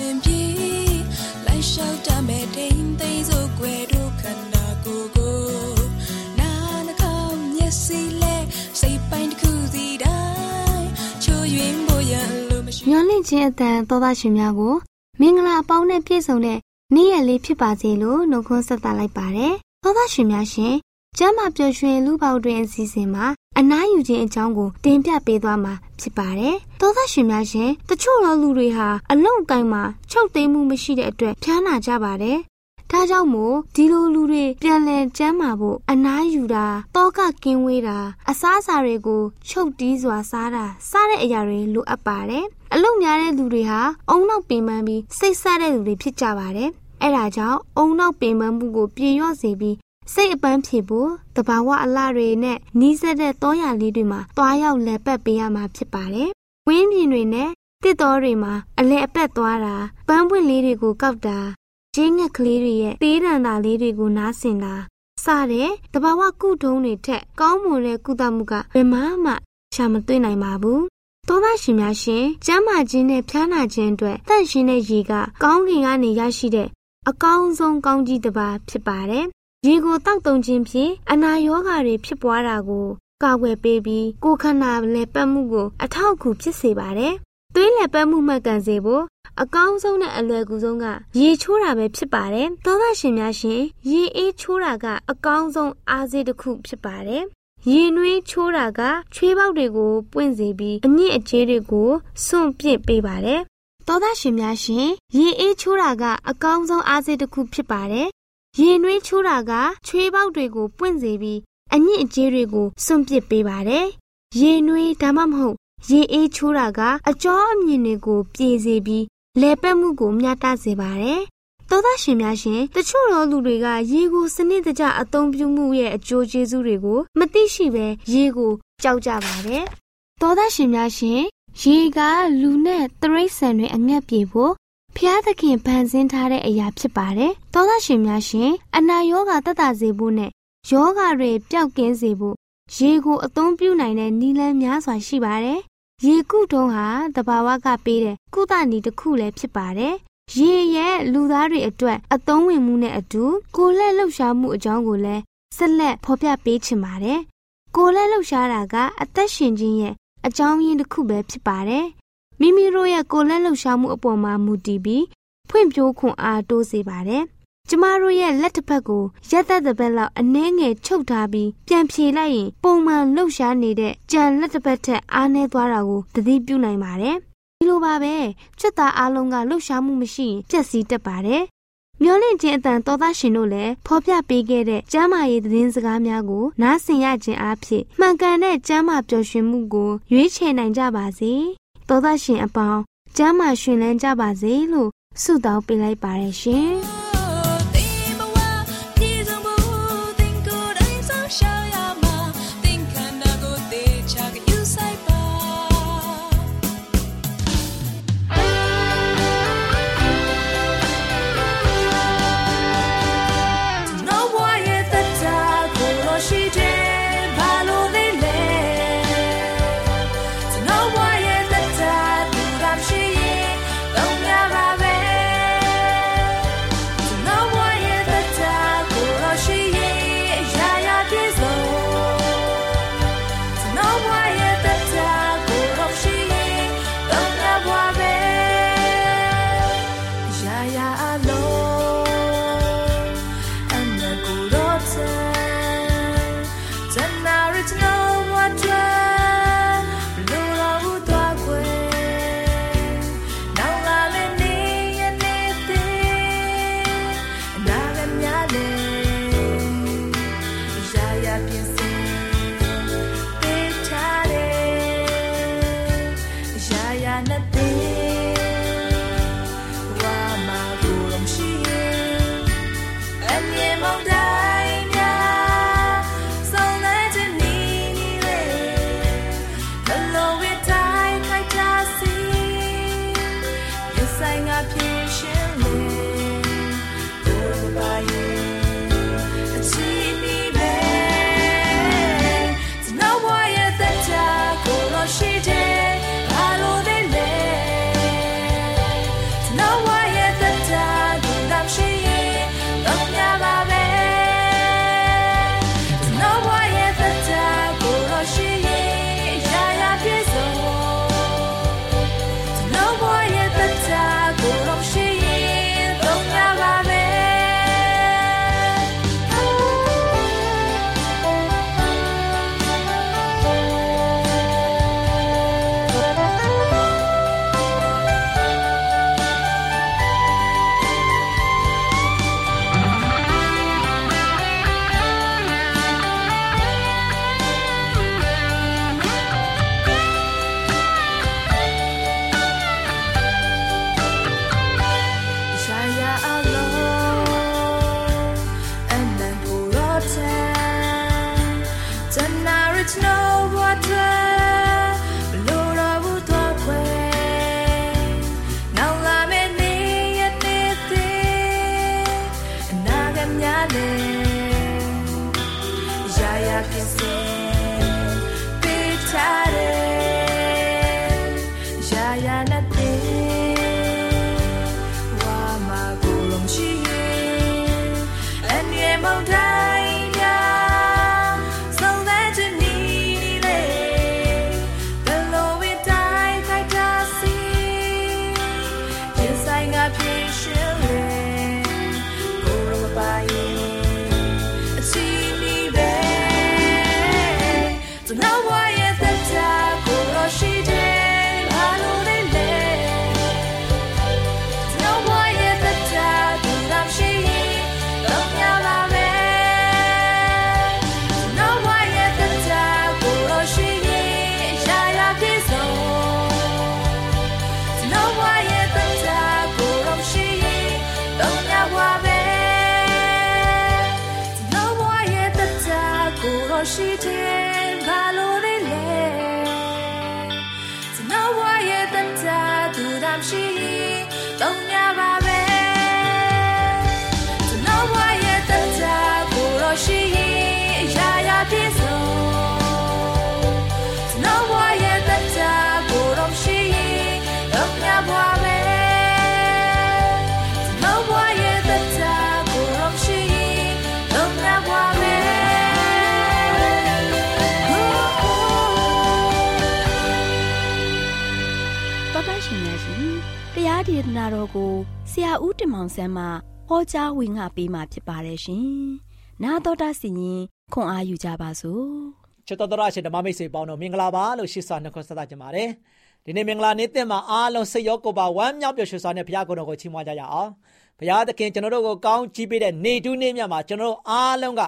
စဉ်အစဉ်ပြေလိုက်လျှောက်တမဲ့တိမ်သိမ်းစို့ွယ်တို့ခန္ဓာကိုယ်ကိုနာနှကောင်းမျက်စိလဲစိတ်ပိုင်းတစ်ခုစီတိုင်းချိုးယွင်းဖို့ရလို့မရှိညလင့်ခြင်းအတန်သောသားရှင်များကိုမင်္ဂလာအပေါင်းနဲ့ပြည့်စုံတဲ့နေ့ရက်လေးဖြစ်ပါစေလို့နှုတ်ခွန်းဆက်သလိုက်ပါတယ်။သောသားရှင်များရှင် ကျမ်းမာပျော်ရွှင်လူပေါတွင်အစီအစဉ်မှာအနားယူခြင်းအကြောင်းကိုတင်ပြပေးသွားမှာဖြစ်ပါတယ်။သောသားရှင်များရှင်တချို့သောလူတွေဟာအလုံကိုင်းမှာချုပ်သိမ်းမှုမရှိတဲ့အတွက်ဖျားနာကြပါတယ်။ဒါကြောင့်မို့ဒီလိုလူတွေပြန်လည်ကျမ်းမာဖို့အနားယူတာတောကကင်းဝေးတာအစားအစာတွေကိုချုပ်တီးစွာစားတာစားတဲ့အရာတွေလိုအပ်ပါတယ်။အလုံများတဲ့လူတွေဟာအုံနောက်ပင်ပန်းပြီးစိတ်ဆတဲ့လူတွေဖြစ်ကြပါတယ်အဲ့ဒါကြောင့်အုံနောက်ပင်ပန်းမှုကိုပြေလျော့စေပြီး စိတ်အပန်းဖြေဖို့တဘာဝအလှတွေနဲ့နီးစပ်တဲ့တောရလေးတွေမှာတွားရောက်လက်ပတ်ပေးရမှာဖြစ်ပါတယ်။ဝင်းပြင်တွေနဲ့တစ်တော်တွေမှာအလဲအပက်သွားတာပန်းပွင့်လေးတွေကိုကောက်တာကျင်းငက်ကလေးတွေရဲ့သေးတံတာလေးတွေကိုနားဆင်တာစတဲ့တဘာဝကုထုံးတွေထက်ကောင်းမွန်တဲ့ကုသမှုကဘယ်မှမှရှာမတွေ့နိုင်ပါဘူး။သောသားရှင်များရှင်ကျမ်းမာခြင်းနဲ့ဖျားနာခြင်းအတွက်တန့်ရှင်းတဲ့ရေကကောင်းကင်ကနေရရှိတဲ့အကောင်းဆုံးကောင်းကြီးတစ်ပါးဖြစ်ပါတယ်။ ရေကိုတောက်တုံခြင်းဖြင့်အနာရောဂါတွေဖြစ်ပွားတာကိုကာကွယ်ပေးပြီးကိုယ်ခန္ဓာလည်းပတ်မှုကိုအထောက်အကူဖြစ်စေပါတယ်။သွေးလည်းပတ်မှုမှတ်ကန်စေဖို့အကောင်းဆုံးနဲ့အလွယ်ကူဆုံးကရေချိုးတာပဲဖြစ်ပါတယ်။သောသားရှင်များရှင်ရေအေးချိုးတာကအကောင်းဆုံးအားစေးတစ်ခုဖြစ်ပါတယ်။ရေနွေးချိုးတာကချွေးပေါက်တွေကိုပွင့်စေပြီးအညစ်အကြေးတွေကိုစွန့်ပစ်ပေးပါတယ်သောသားရှင်များရှင်ရေအေးချိုးတာကအကောင်းဆုံးအားစေးတစ်ခုဖြစ်ပါတယ်။ ရေနွေးချိုးတာကချွေးပေါက်တွေကိုပွင့်စေပြီးအညစ်အကြေးတွေကိုစွန့်ပစ်ပေးပါတယ်။ရေနွေးဒါမှမဟုတ်ရေအေးချိုးတာကအကြောအမြင်တွေကိုပြေစေပြီးလဲပတ်မှုကိုမျှတစေပါတယ်။သောသားရှင်များရှင်တချို့သောလူတွေကရေကိုစနစ်တကျအသုံးပြုမှုရဲ့အကျိုးကျေးဇူးတွေကိုမသိရှိဘဲရေကိုကြောက်ကြပါတယ်။သောသားရှင်များရှင်ရေကလူနဲ့တရိษံတွေအငတ်ပြေဖို့ ဖျားသခင်ဖန်ဆင်းထားတဲ့အရာဖြစ်ပါတယ်။သောသားရှင်များရှင်အနာရောဂါတက်တာစေဖို့နဲ့ယောဂါတွေပျောက်ကင်းစေဖို့ရေကိုအသုံးပြုနိုင်တဲ့နည်းလမ်းများစွာရှိပါတယ်။ရေကုထုံးဟာတဘာဝကပေးတဲ့ကုသနည်းတစ်ခုလည်းဖြစ်ပါတယ်။ရေရဲ့လူသားတွေအတွက်အသုံးဝင်မှုနဲ့အတူကိုလက်လှုပ်ရှားမှုအကြောင်းကိုလည်းဆက်လက်ဖော်ပြပေးချင်ပါတယ်။ကိုလက်လှုပ်ရှားတာကအသက်ရှင်ခြင်းရဲ့အကြောင်းရင်းတစ်ခုပဲဖြစ်ပါတယ်။ မိမိတို့ရဲ့ကိုယ်လက်လှုပ်ရှားမှုအပေါ်မှာမူတည်ပြီးဖွံ့ဖြိုးခွန်အားတိုးစေပါတယ်။ကျမတို့ရဲ့လက်တစ်ဖက်ကိုရက်သက်တစ်ပတ်လောက်အနှဲငယ်ချုပ်ထားပြီးပြန်ဖြေလိုက်ရင်ပုံမှန်လှုပ်ရှားနေတဲ့ကြံလက်တစ်ဖက်ထက်အားနည်းသွားတာကိုသတိပြုနိုင်ပါတယ်။ဒီလိုပါပဲချစ်သားအလုံးကလှုပ်ရှားမှုမရှိရင်ပျက်စီးတတ်ပါတယ်မျောလင့်ခြင်းအတန်တော်သားရှင်တို့လည်းဖော်ပြပေးခဲ့တဲ့ကျမ်းမာရေးသတင်းစကားများကိုနားဆင်ရခြင်းအဖြစ်မှန်ကန်တဲ့ကျမ်းမာပျော်ရွှင်မှုကိုရွေးချယ်နိုင်ကြပါစေ။ တော်သားရှင်အပေါင်းကျမ်းမာရှင်လန်းကြပါစေလို့ဆုတောင်းပေးလိုက်ပါရရှင်။ ရာ pretend valore lei. နာတော်ကိုဆရာဦးတင်မောင်ဆန်းမှဟောကြားဝင်ငါပေးมาဖြစ်ပါတယ်ရှင်။နာတော်တာစီရင်ခွန်အားယူကြပါစို့။ချစ်တော်တော်ရှင်ဓမ္မမိတ်ဆွေပေါင်းတို့မင်္ဂလာပါလို့ရှိစွာနှုတ်ခွန်းဆက်သကြပါတယ်ဒီနေ့မင်္ဂလာနေ့တင်မှာအားလုံးစိတ်ရောကိုယ်ပါဝမ်းမြောက်ပျော်ရွှင်စွာနဲ့ဘုရားကိုယ်တော်ကိုချီးမွမ်းကြရအောင်ဘုရားသခင်ကျွန်တော်တို့ကိုကောင်းချီးပေးတဲ့နေတူးနေ့မြတ်မှာကျွန်တော်တို့အားလုံးက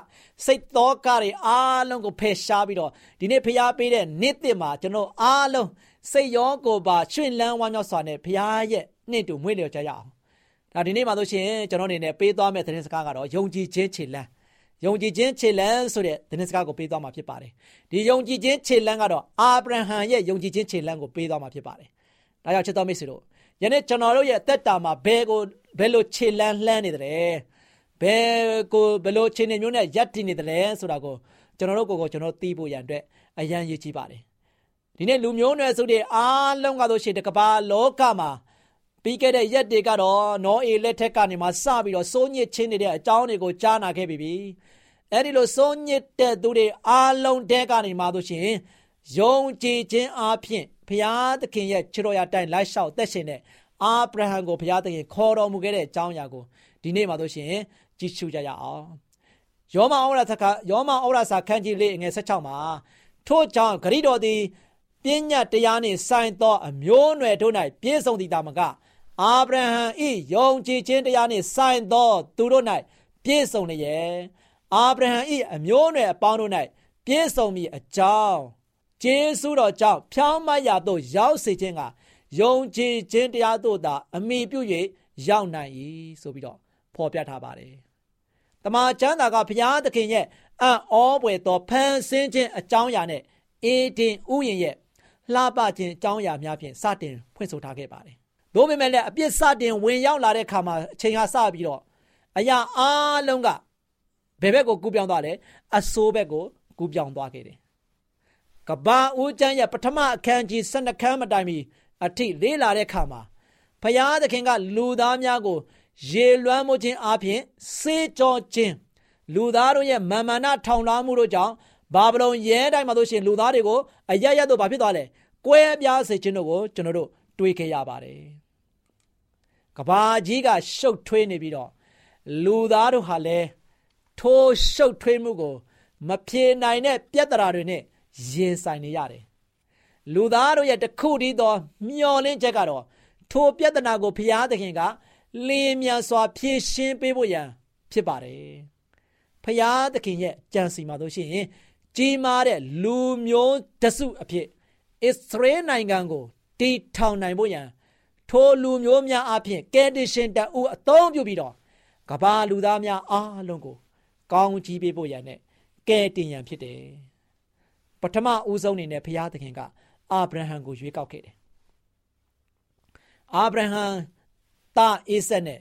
စိတ်သောကတွေအားလုံးကိုဖယ်ရှားပြီးတော့ဒီနေ့ဘုရားပေးတဲ့နေ့တင်မှာကျွန်တော်အားလုံးစိတ်ရောကိုယ်ပါရှင်လန်းဝမ်းမြောက်စွာနဲ့ဘုရားရဲ့ နေ့တူမွေးလျော်ကြရအောင်ဒါဒီနေ့မှာဆိုရှင်ကျွန်တော်အနေနဲ့ပေးသွားမယ့်သတင်းစကားကတော့ယုံကြည်ခြင်းခြေလန်းယုံကြည်ခြင်းခြေလန်းဆိုတဲ့သတင်းစကားကိုပေးသွားမှာဖြစ်ပါတယ်ဒီယုံကြည်ခြင်းခြေလန်းကတော့အာဗြဟံရဲ့ယုံကြည်ခြင်းခြေလန်းကိုပေးသွားမှာဖြစ်ပါတယ်ဒါကြောင့်ချစ်တော်မိတ်ဆွေတို့ယနေ့ကျွန်တော်တို့ရဲ့အသက်တာမှာဘယ်ကိုဘယ်လိုခြေလန်းလှမ်းနေတယ်ဘယ်ကိုဘယ်လိုခြေနေမျိုးနဲ့ရပ်တည်နေတယ်ဆိုတာကိုကျွန်တော်တို့ကိုယ်ကိုကျွန်တော်သိဖို့ရန်အတွက်အရန်ရည်ကြီးပါတယ်ဒီနေ့လူမျိုးနွယ်စုတွေအားလုံးကဆိုရှင်တကဘာလောကမှာ ပြီးခဲ့တဲ့ရက်တွေကတော့နောအေလက်ထက်ကနေမှစပြီးတော့စိုးညစ်ချင်းနေတဲ့အကြောင်းတွေကိုကြားနာခဲ့ပြီ။အဲဒီလိုစိုးညစ်တဲ့သူတွေအားလုံးတဲကနေမှဆိုရှင်ယုံကြည်ခြင်းအပြင်ဘုရားသခင်ရဲ့ခြေတော်ရာတိုင်လိုက်လျှောက်သက်ရှင်တဲ့အာဗြဟံကိုဘုရားသခင်ခေါ်တော်မူခဲ့တဲ့အကြောင်းအရာကိုဒီနေ့မှဆိုရှင်ကြည့်ရှုကြရအောင်။ယောမဩရစာခယောမဩရစာခန်းကြီးလေးငယ်16မှာထို့ကြောင့်ဂရိတော်သည်ပညာတရားနှင့်ဆိုင်သောအမျိုးအနွယ်တို့၌ပြည့်စုံသည်တာမက အာဗြဟံဤယုံကြည်ခြင်းတရားနှင့်ဆိုင်သော သူတို့၌ပြည့်စုံလျက်အာဗြဟံဤအမျိုးအနွယ်အပေါင်းတို့၌ပြည့်စုံမည်အကြောင်းကျေးဇူးတော်ကြောင့်ဖြောင်းမတ်ရာသို့ရောက်စေခြင်းကယုံကြည်ခြင်းတရားတို့သာ အမိပြု၍ရောက်နိုင်၏ဆိုပြီးတော့ဖော်ပြထားပါတယ်။တမန်ကျမ်းစာကဘုရားသခင်ရဲ့အံ့ဩပွေသောဖန်ဆင်းခြင်းအကြောင်းအရာနဲ့အေဒင်ဥယျာဉ်ရဲ့လှပခြင်းအကြောင်းအရာများဖြင့်စတင်ဖွင့်ဆိုထားခဲ့ပါတယ်။ သို့ပေမဲ့လည်းအပြစ်စတင်ဝင်ရောက်လာတဲ့အခါမှာအချိန်ဟာစပြီးတော့အရာအလုံးကဘယ်ဘက်ကိုကူးပြောင်းသွားလဲအဆိုးဘက်ကိုကူးပြောင်းသွားခဲ့တယ်။ကဘာဦးကျမ်းရဲ့ပထမအခန်းကြီး12ခန်းမတိုင်မီအထိလေးလာတဲ့အခါမှာဖယားသခင်ကလူသားများကို ရေလွှမ်းမိုးခြင်းအပြင်စေကြောခြင်းလူသားတို့ရဲ့မာမာနထောင်လွှမ်းမှုတို့ကြောင့်ဘာဗလုန်ရဲတိုင်းမှာတို့ရှင်လူသားတွေကိုအရရတို့ဘာဖြစ်သွားလဲကွဲပြားစေခြင်းတို့ကိုကျွန်တော်တို့တွေးခဲ့ရပါတယ် ကဘာကြီးကရှုပ်ထွေးနေပြီးတော့လူသားတို့ဟာလည်းထိုးရှုပ်ထွေးမှုကို မဖြေနိုင်တဲ့ပြဿနာတွေနဲ့ရင်ဆိုင်နေရတယ်လူသားတို့ရဲ့တခုတည်းသော မျောလင်းချက်ကတော့ထိုပြဿနာကိုဘုရားသခင်ကလင်းမြန်စွာ ဖြေရှင်းပေးဖို့ရန်ဖြစ်ပါတယ်။ဖျားသခင်ရဲ့ကြံစီမှာတို့ရှိရင်ကြီးမားတဲ့လူမျိုးတစုအဖြစ်အစ္စရေးနိုင်ငံကိုတည်ထောင်နိုင်ဖို့ရန် ထိုလူမျိုးများအဖြစ်ကယ်တင်ရှင်တအူအသုံးပြုပြီးတော့ကဘာလူသားများအားလုံးကို ကောင်းကြီးပေးဖို့ရန်နဲ့ကယ်တင်ရန်ဖြစ်တယ်။ပထမဦးဆုံးအနေနဲ့ဘုရားသခင်ကအာဗြဟံကိုရွေးကောက်ခဲ့တယ်။အာဗြဟံသားအိဆက်နဲ့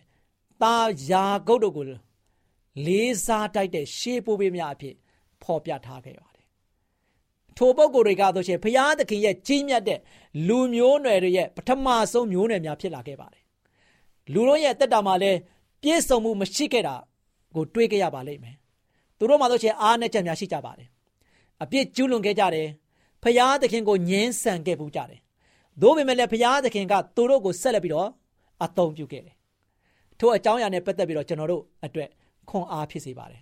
သားယာကုပ်တို့ကိုလေးစားတိုက်တဲ့ရှေးပိုးပေးများအဖြစ်ဖော်ပြထားခဲ့ပါတယ်။ ထိုပုဂ္ဂိုလ်တွေကဆိုရှင်ဘုရားသခင်ရဲ့ကြီးမြတ်တဲ့လူမျိုးနွယ်တွေရဲ့ပထမဆုံးမျိုးနွယ်များဖြစ်လာခဲ့ပါတယ်။လူတို့ရဲ့တက်တာမှာလည်းပြည့်စုံမှုမရှိခဲ့တာကိုတွေးကြရပါလိမ့်မယ်။သူတို့မှဆိုရှင်အားနဲ့ချက်များရှိကြပါတယ်။အပြစ်ကျူးလွန်ခဲ့ကြတယ်။ဘုရားသခင်ကိုညှင်းဆန်ခဲ့ပူးကြတယ်။သို့ပေမဲ့လည်းဘုရားသခင်ကသူတို့ကိုဆက်လက်ပြီးတော့အသုံးပြုခဲ့တယ်။ထို့အကြောင်းအရာနဲ့ပတ်သက်ပြီးတော့ကျွန်တော်တို့အတွက်ခွန်အားဖြစ်စေပါတယ်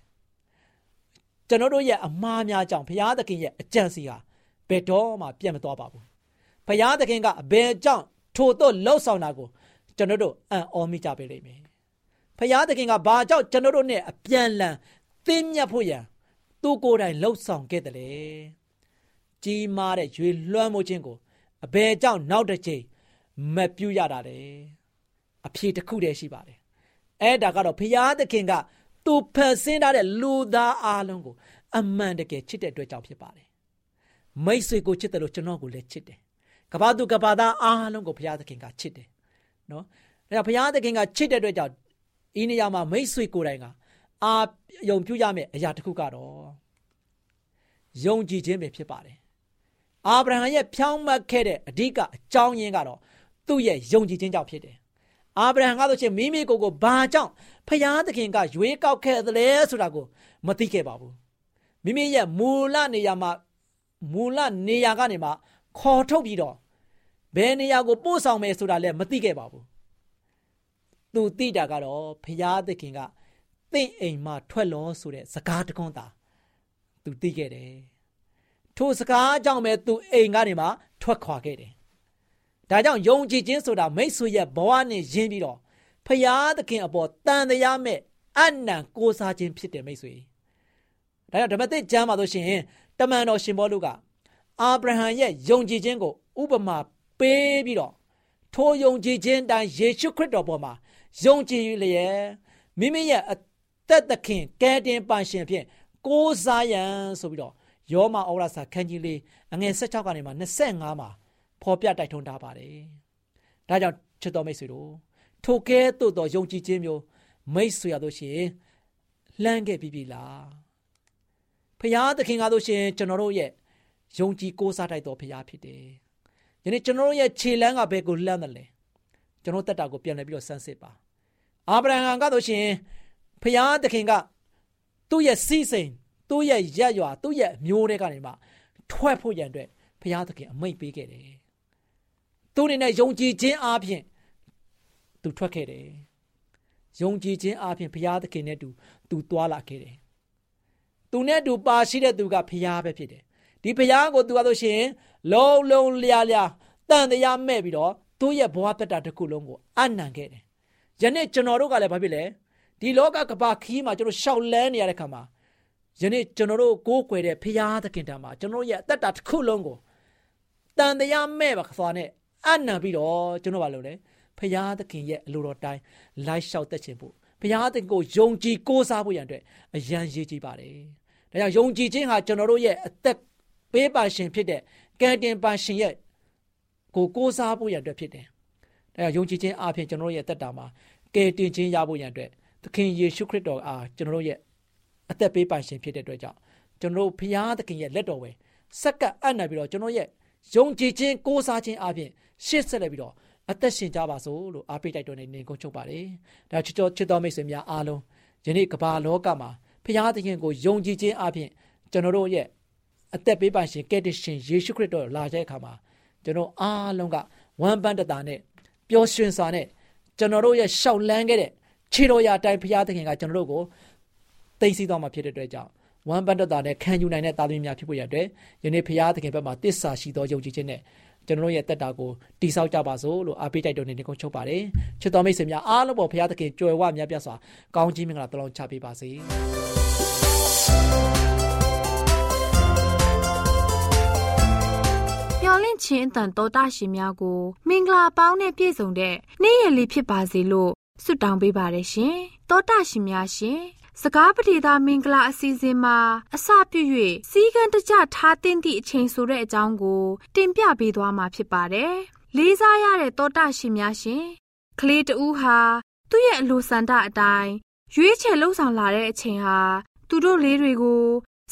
ကျွန်တော်တို့ရဲ့အမှားများကြောင့်ဘုရားသခင်ရဲ့အကြံစီဟာဘယ်တော့မှပြတ်မသွားပါဘူးဘုရားသခင်ကအဘယ်ကြောင့်ထို့တော့လှုပ်ဆောင်တာကိုကျွန်တော်တို့အံ့ဩမိကြပေလိမ့်မယ်ဘုရားသခင်ကဘာကြောင့်ကျွန်တော်တို့နဲ့အပြန်လန်သင်မြတ်ဖို့ရန်သူကိုယ်တိုင်လှုပ်ဆောင်ခဲ့တယ်လေကြီးမားတဲ့ရွေလွှမ်းမိုးခြင်းကိုအဘယ်ကြောင့်နောက်တစ်ချိန်မပြုတ်ရတာလဲအဖြေတစ်ခုတည်းရှိပါတယ်အဲ့ဒါကတော့ဘုရားသခင်က သူဖန်ဆင်းထားတဲ့လူသားအလုံးကို အမှန်တကယ်ချစ်တဲ့အတွက်ကြောင့်ဖြစ်ပါတယ်မိတ်ဆွေကိုချစ်တယ်လို့ကျွန်တော်ကိုလည်းချစ်တယ်ကဘာသူကဘာသားအားလုံးကိုဘုရားသခင်ကချစ်တယ်နော်ဒါကြောင့်ဘုရားသခင်ကချစ်တဲ့အတွက်ကြောင့်ဤနေရာမှာမိတ်ဆွေကိုယ်တိုင်ကအာယုံပြုရမယ့်အရာတစ်ခုကတော့ယုံကြည်ခြင်းပဲဖြစ်ပါတယ်အာဗြဟံရဲ့ဖြောင်းမှတ်ခဲ့တဲ့အဓိကအကြောင်းရင်းကတော့သူ့ရဲ့ယုံကြည်ခြင်းကြောင့်ဖြစ်တယ် အာဗြဟံကဆိုရှင်မိမိကိုယ်ကိုဘာကြောင့်ဖျားသခင်ကရွေးကောက်ခဲ့သလဲဆိုတာကိုမသိခဲ့ပါဘူးမိမိရဲ့မူလနေရာမှာမူလနေရာကနေမှခေါ်ထုတ်ပြီးတော့ဘယ်နေရာကိုပို့ဆောင်မယ်ဆိုတာလည်းမသိခဲ့ပါဘူးသူသိတာကတော့ဖျားသခင်ကတင့်အိမ်မှာထွက်လောဆိုတဲ့စကားတကွန်းသာသူသိခဲ့တယ်ထိုစကားကြောင့်ပဲသူအိမ်ကနေမှထွက်ခွာခဲ့တယ် ဒါကြောင့်ယုံကြည်ခြင်းဆိုတာမိတ်ဆွေရဲ့ဘဝနဲ့ယဉ်ပြီးတော့ဖရာသခင်အပေါ်တန်တရားမဲ့အနံကိုးစားခြင်းဖြစ်တယ်မိတ်ဆွေဒါကြောင့်ဓမ္မသစ်ကျမ်းမှာဆိုရှင်တမန်တော်ရှင်ဘောလုကအာဗြဟံရဲ့ယုံကြည်ခြင်းကိုဥပမာပေးပြီးတော့ထိုယုံကြည်ခြင်းတိုင်းယေရှုခရစ်တော်ပေါ်မှာယုံကြည်လျက်မိမိရဲ့အသက်သခင်ကယ်တင်ပန်ရှင်ဖြင့်ကိုးစားရန်ဆိုပြီးတော့ယောမဩရစာခန်းကြီးလေးအငယ်16ကနေမှ25မှာ ဖော်ပြတိုက်ထွန်းထားပါတယ်။ဒါကြောင့်ချစ်တော်မိတ်ဆွေတို့ထိုကဲ့သို့သောယုံကြည်ခြင်းမျိုးမိတ်ဆွေရလို့ရှိရင်လှမ်းခဲ့ပြီးပြီလား။ဖရာသခင်ကားလို့ရှိရင်ကျွန်တော်တို့ရဲ့ယုံကြည်ကိုးစားတိုက်တော်ဖရာဖြစ်တယ်။ယနေ့ကျွန်တော်တို့ရဲ့ခြေလမ်းကဘယ်ကိုလှမ်းတယ်လဲ။ကျွန်တော်တက်တာကိုပြန်လည်ပြီးတော့ဆန်းစစ်ပါ။အာဗြဟံကားလို့ရှိရင်ဖရာသခင်ကသူ့ရဲ့စီးစိမ်သူ့ရဲ့ရက်ရွာသူ့ရဲ့မျိုးတွေကနေမှထွက်ဖို့ရန်အတွက်ဖရာသခင်အမိန့်ပေးခဲ့တယ် သူအနေနဲ့ယုံကြည်ခြင်းအပြင်သူထွက်ခဲ့တယ်ယုံကြည်ခြင်းအပြင်ဘုရားသခင်နဲ့တူသူသွားလာခဲ့တယ်သူနဲ့တူပါရှိတဲ့သူကဘုရားပဲဖြစ်တယ်ဒီဘုရားကိုသူကဆိုရှင်လုံးလုံးလျားလျားတန်တရားမဲ့ပြီးတော့သူ့ရဲ့ဘဝတက်တာတစ်ခုလုံးကိုအနံခဲ့တယ်ယနေ့ကျွန်တော်တို့ကလည်းဘာဖြစ်လဲဒီလောကကဘာခီးမှာကျွန်တော်ရှောက်လန်းနေရတဲ့ခါမှာယနေ့ကျွန်တော်တို့ကိုးကွယ်တဲ့ဘုရားသခင်တံမှာကျွန်တော်ရဲ့အသက်တာတစ်ခုလုံးကိုတန်တရားမဲ့ပါခွာနဲ့ အနံပြီးတော့ကျွန်တော်ဘာလုပ်လဲဖရာသခင်ရဲ့အလိုတော်တိုင်းလိုက်လျှောက်သက်ခြင်းဖို့ဖရာသခင်ကိုယုံကြည်ကိုးစားဖို့ရန်အတွက်အရန်ရည်ကြည်ပါတယ်။ဒါကြောင့်ယုံကြည်ခြင်းဟာကျွန်တော်တို့ရဲ့အသက်ပေးပါရှင်ဖြစ်တဲ့ကံတင်ပါရှင်ရဲ့ကိုကိုးစားဖို့ရန်အတွက်ဖြစ်တယ်။ဒါကြောင့်ယုံကြည်ခြင်းအပြင်ကျွန်တော်တို့ရဲ့တက်တာမှာကယ်တင်ခြင်းရဖို့ရန်အတွက်သခင်ယေရှုခရစ်တော်အားကျွန်တော်တို့ရဲ့အသက်ပေးပါရှင်ဖြစ်တဲ့အတွက်ကြောင့်ကျွန်တော်တို့ဖရာသခင်ရဲ့လက်တော်ပဲစက္ကပ်အပ်နေပြီးတော့ကျွန်တော်ရဲ့ယုံကြည်ခြင်းကိုးစားခြင်းအပြင် ရှေ့ဆက်လက်ပြီးတော့အသက်ရှင်ကြပါစို့လို့အားပေးတိုက်တွန်းနေနေကုန်ချုပ်ပါတယ်။ဒါချစ်တော်ချစ်တော်မိတ်ဆွေများအားလုံးယနေ့ကမ္ဘာလောကမှာဖခင်သခင်ကိုယုံကြည်ခြင်းအပြင်ကျွန်တော်တို့ရဲ့အသက်ပေးပါရှင်ကယ်တင်ရှင်ယေရှုခရစ်တော်လာတဲ့အခါမှာကျွန်တော်အားလုံးကဝမ်းပန်းတတာနဲ့ပျော်ရွှင်စွာနဲ့ကျွန်တော်တို့ရဲ့ရှောက်လန်းခဲ့တဲ့ခြေတော်ရာတိုင်ဖခင်သခင်ကကျွန်တော်တို့ကိုသိသိတော်မှာဖြစ်တဲ့အတွက်ကြောင့်ဝမ်းပန်းတတာနဲ့ခံယူနိုင်တဲ့သားသမီးများဖြစ်ဖို့ရတဲ့ယနေ့ဖခင်သခင်ဘက်မှာတစ္ဆာရှိသောယုံကြည်ခြင်းနဲ့ ကျွန်တော်တို့ရဲ့တက်တာကိုတိဆောက်ကြပါစို့လို့အားပေးတိုက်တွန်းနေကုန်ချုပ်ပါတယ်ချစ်တော်မိတ်ဆွေများအားလုံးပေါ်ဘုရားသခင်ကြွယ်ဝမြတ်ပြတ်စွာကောင်းကြီးမင်္ဂလာတလုံးချပေးပါစေမျော်လင့်ခြင်းအတန်တော်တာရှင်များကိုမင်္ဂလာပေါင်းနဲ့ပြည့်စုံတဲ့နေ့ရက်လေးဖြစ်ပါစေလို့ဆုတောင်းပေးပါရရှင်တောတာရှင်များရှင် စကားပတိသာမင်္ဂလာအစီအစဉ်မှာအစပြု၍စီကံတကြထားတင်သည့်အချိန်ဆိုတဲ့အကြောင်းကို တင်ပြပေးသွားမှာဖြစ်ပါတယ်။လေးစားရတဲ့တောတာရှင်များရှင်ကလေးတူဟာသူ့ရဲ့အလိုဆန္ဒအတိုင်းရွေးချယ်လှုပ်ဆောင်လာတဲ့အချိန်ဟာသူတို့လေးတွေကို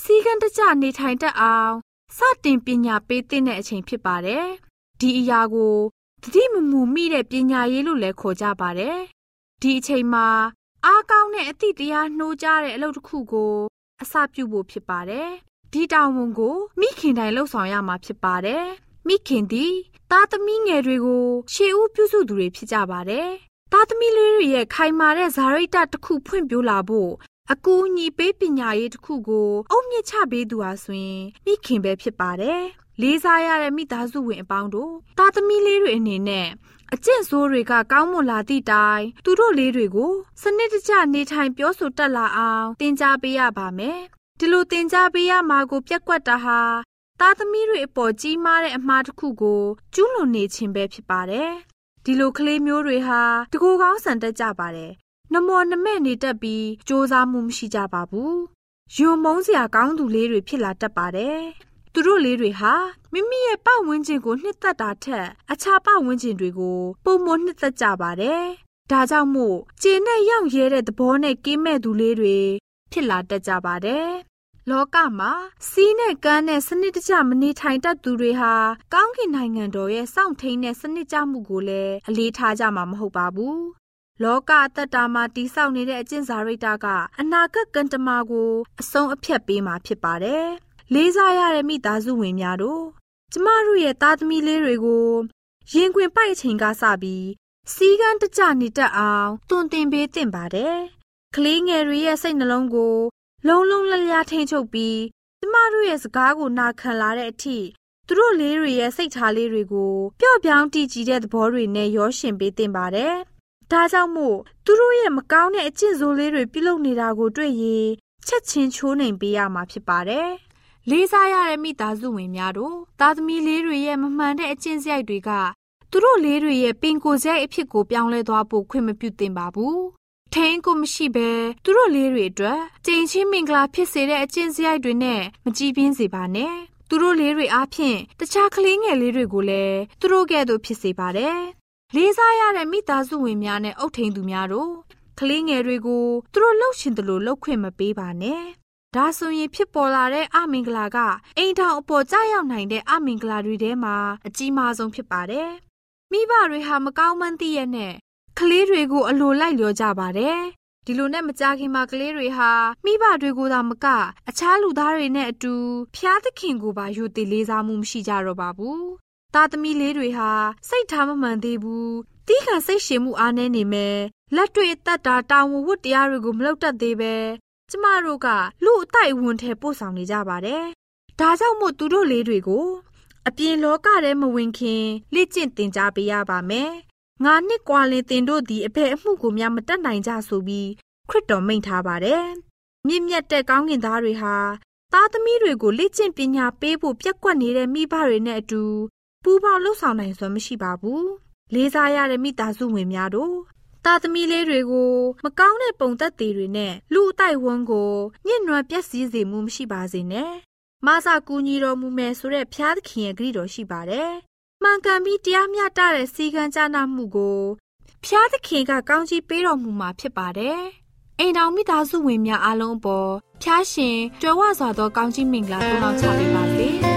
စီကံတကြနေထိုင်တတ်အောင်စတင်ပညာပေးတဲ့အချိန်ဖြစ်ပါတယ်။ဒီအရာကိုတတိမမူမိတဲ့ပညာရေးလို့လည်းခေါ်ကြပါတယ်။ဒီအချိန်မှာ အားကောင်းတဲ့အသည့်တရားနှိုးကြတဲ့အလုပ်တစ်ခုကို အစပြုဖို့ဖြစ်ပါတယ်။ဒီတာဝန်ကိုမိခင်တိုင်လှုပ်ဆောင်ရမှာဖြစ်ပါတယ်။မိခင်သည်သားသမီးငယ်တွေကိုရှေးဦးပြုစုသူတွေဖြစ်ကြပါတယ်။သားသမီးလေးတွေရဲ့ခိုင်မာတဲ့ဇာရိတတစ်ခုဖွင့်ပြလာဖို့အကူအညီပေးပညာရေးတစ်ခုကိုအုံမြင့်ချပေးသူဟာဆိုရင်မိခင်ပဲဖြစ်ပါတယ်။လေးစားရတဲ့မိသားစုဝင်အပေါင်းတို့သားသမီးလေးတွေအနေနဲ့ အကျင့်ဆိုးတွေကကောင်းမွန်လာသည့်တိုင်သူတို့လေးတွေကိုစနစ်တကျနေထိုင်ပြောဆိုတတ်လာအောင်သင်ကြားပေးရပါမယ်။ဒီလိုသင်ကြားပေးရမှာကိုပြက်ကွက်တာဟာသားသမီးတွေအပေါ်ကြီးမားတဲ့အမှားတစ်ခုကိုကျူးလွန်နေခြင်းပဲဖြစ်ပါတယ်။ဒီလိုကလေးမျိုးတွေဟာတကူကောင်းဆန်တတ်ကြပါတယ်။နမောနမဲ့နေတတ်ပြီးစ조사မှုမရှိကြပါဘူး။ယွံမုန်းစရာကောင်းသူလေးတွေဖြစ်လာတတ်ပါတယ်။ သူတို့လေးတွေဟာမိမိရဲ့ပတ်ဝန်းကျင်ကိုနှစ်သက်တာထက်အခြားပတ်ဝန်းကျင်တွေကိုပုံမနှစ်သက်ကြပါတယ်။ဒါကြောင့်မို့ကျင်းနဲ့ရောက်ရဲတဲ့သဘောနဲ့ကင်းမဲ့သူလေးတွေဖြစ်လာတတ်ကြပါတယ်။လောကမှာစီးနဲ့ကမ်းနဲ့စနစ်တကျမနေထိုင်တတ်သူတွေဟာကောင်းကင်နိုင်ငံတော်ရဲ့စောင့်ထိန်တဲ့စနစ်ကြမှုကိုလည်းအလေးထားကြမှာမဟုတ်ပါဘူး။လောကအသက်တာမှာတိဆောက်နေတဲ့အကျင့်စာရိတ္တကအနာဂတ်ကံတမာကိုအဆုံးအဖြတ်ပေးမှာဖြစ်ပါတယ်။ လေးစားရတဲ့မိသားစုဝင်များတို့ကျမတို့ရဲ့သားသမီးလေးတွေကိုရင်ခွင်ပိုက်အချိန်ကစပြီးစီကန်းတကြနေတတ်အောင်တွင်တင်ပေးသင့်ပါတယ်။ကလေးငယ်တွေရဲ့စိတ်နှလုံးကို လုံးလုံးလျားထိန်ချုပ်ပြီးကျမတို့ရဲ့စကားကိုနာခံလာတဲ့အထိသူတို့လေးတွေရဲ့စိတ်ထားလေးတွေကိုပျော့ပြောင်းတည်ကြည်တဲ့သဘောတွေနဲ့ရောရှင်ပေးသင့်ပါတယ်။ဒါကြောင့်မို့သူတို့ရဲ့မကောင်းတဲ့အကျင့်ဆိုးလေးတွေပြုလုပ်နေတာကိုတွေ့ရင်ချက်ချင်းချိုးနှိမ်ပေးရမှာဖြစ်ပါတယ်။ လေးစားရတဲ့မိသားစုဝင်များတို့သားသမီးလေးတွေရဲ့မမှန်တဲ့အကျင့်စရိုက်တွေကသူတို့လေးတွေရဲ့ပင်ကိုယ်စရိုက်အဖြစ်ကိုပြောင်းလဲသွားဖို့ခွင့်မပြုသင့်ပါဘူး။ထိန်ကိုမရှိဘဲသူတို့လေးတွေအတွက်ကြိမ်ချင်းမင်္ဂလာဖြစ်စေတဲ့အကျင့်စရိုက်တွေနဲ့မကြည်ပြင်းစေပါနဲ့။သူတို့လေးတွေအားဖြင့်တခြားကလေးငယ်လေးတွေကိုလည်းသူတို့ကဲ့သို့ဖြစ်စေပါတယ်။လေးစားရတဲ့မိသားစုဝင်များနဲ့အုပ်ထိန်သူများတို့ကလေးငယ်တွေကိုသူတို့လှုပ်ရှင်တယ်လို့လှုပ်ခွင့်မပေးပါနဲ့ ဒါဆိုရင်ဖြစ်ပေါ်လာတဲ့အမင်္ဂလာကအိမ်ထောင်အပေါ်ကျရောက်နိုင်တဲ့အမင်္ဂလာတွေထဲမှာအကြီးမားဆုံးဖြစ်ပါတယ်။မိဘတွေဟာမကောင်းမှန်းသိရနဲ့ကလေးတွေကိုအလိုလိုက်လျောကြပါတယ်။ဒီလိုနဲ့မကြခင်မှာကလေးတွေဟာမိဘတွေကိုသာမက အခြားလူသားတွေနဲ့အတူဖျားသခင်ကိုပါယူတည်လေးစားမှုမရှိကြတော့ပါဘူး။သားသမီးလေးတွေဟာစိတ်ထားမမှန်သေးဘူး။တီးခံစိတ်ရှင်မှုအားနည်းနေမယ်။လက်တွေ့အသက်တာတာဝန်ဝတ္တရားတွေကိုမလုပ်တတ်သေးပဲ ကျမတို့ကလူအတိုက်အဝန်ထဲပို့ဆောင်နေကြပါတယ်။ဒါကြောင့်မို့သူတို့လေးတွေကို အပြင်လောကထဲမဝင်ခင်လေ့ကျင့်သင်ကြားပေးရပါမယ်။ငါနှစ်ကွာလင်တင်တို့သည်အဖေအမှုကိုများမတတ်နိုင်ကြဆိုပြီးခရစ်တော်မိန့်ထားပါတယ်။မြင့်မြတ်တဲ့ကောင်းကင်သားတွေဟာသားသမီးတွေကိုလေ့ကျင့်ပညာပေးဖို့ပြက်ကွက်နေတဲ့မိဘတွေနဲ့အတူပူးပေါင်းလှုပ်ဆောင်နိုင်စွမ်းမရှိပါဘူး။လေးစားရတဲ့မိသားစုဝင်များတို့ သားသမီးလေးတွေကို မကောင်းတဲ့ပုံသက်သေတွေနဲ့လူအတိုက်ဝန်းကိုညှဉ်းနှွမ်းပျက်စီးစေမှုမရှိပါစေနဲ့။မဆာကူညီတော်မူမယ်ဆိုတဲ့ဖျားသခင်ရဲ့ဂရုတော်ရှိပါတယ်။မှန်ကန်ပြီးတရားမျှတတဲ့စီကံကြနာမှုကိုဖျားသခင်ကကောင်းချီးပေးတော်မူမှာဖြစ်ပါတယ်။အိမ်တော်မိသားစုဝင်များအားလုံးအပေါ်ဖျားရှင်ကြွယ်ဝစွာသောကောင်းချီးမင်္ဂလာပို့ဆောင်ချပေးပါစေ။